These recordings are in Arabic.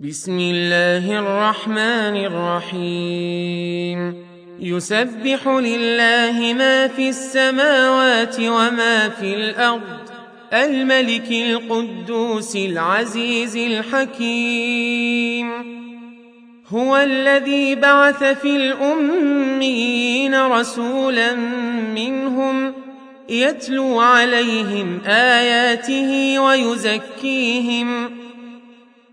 بسم الله الرحمن الرحيم. يسبح لله ما في السماوات وما في الأرض الملك القدوس العزيز الحكيم. هو الذي بعث في الأميين رسولا منهم يتلو عليهم آياته ويزكيهم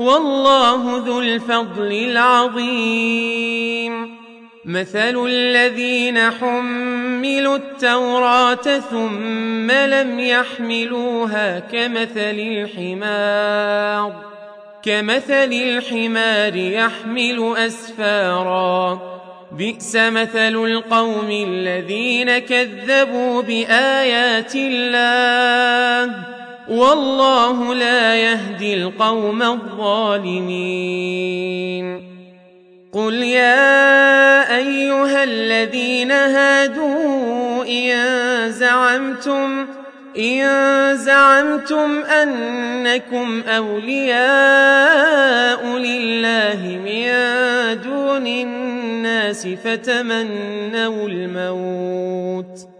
والله ذو الفضل العظيم. مثل الذين حملوا التوراة ثم لم يحملوها كمثل الحمار كمثل الحمار يحمل أسفارا. بئس مثل القوم الذين كذبوا بآيات الله. والله لا يهدي القوم الظالمين. قل يا أيها الذين هادوا إن زعمتم إن زعمتم أنكم أولياء لله من دون الناس فتمنوا الموت.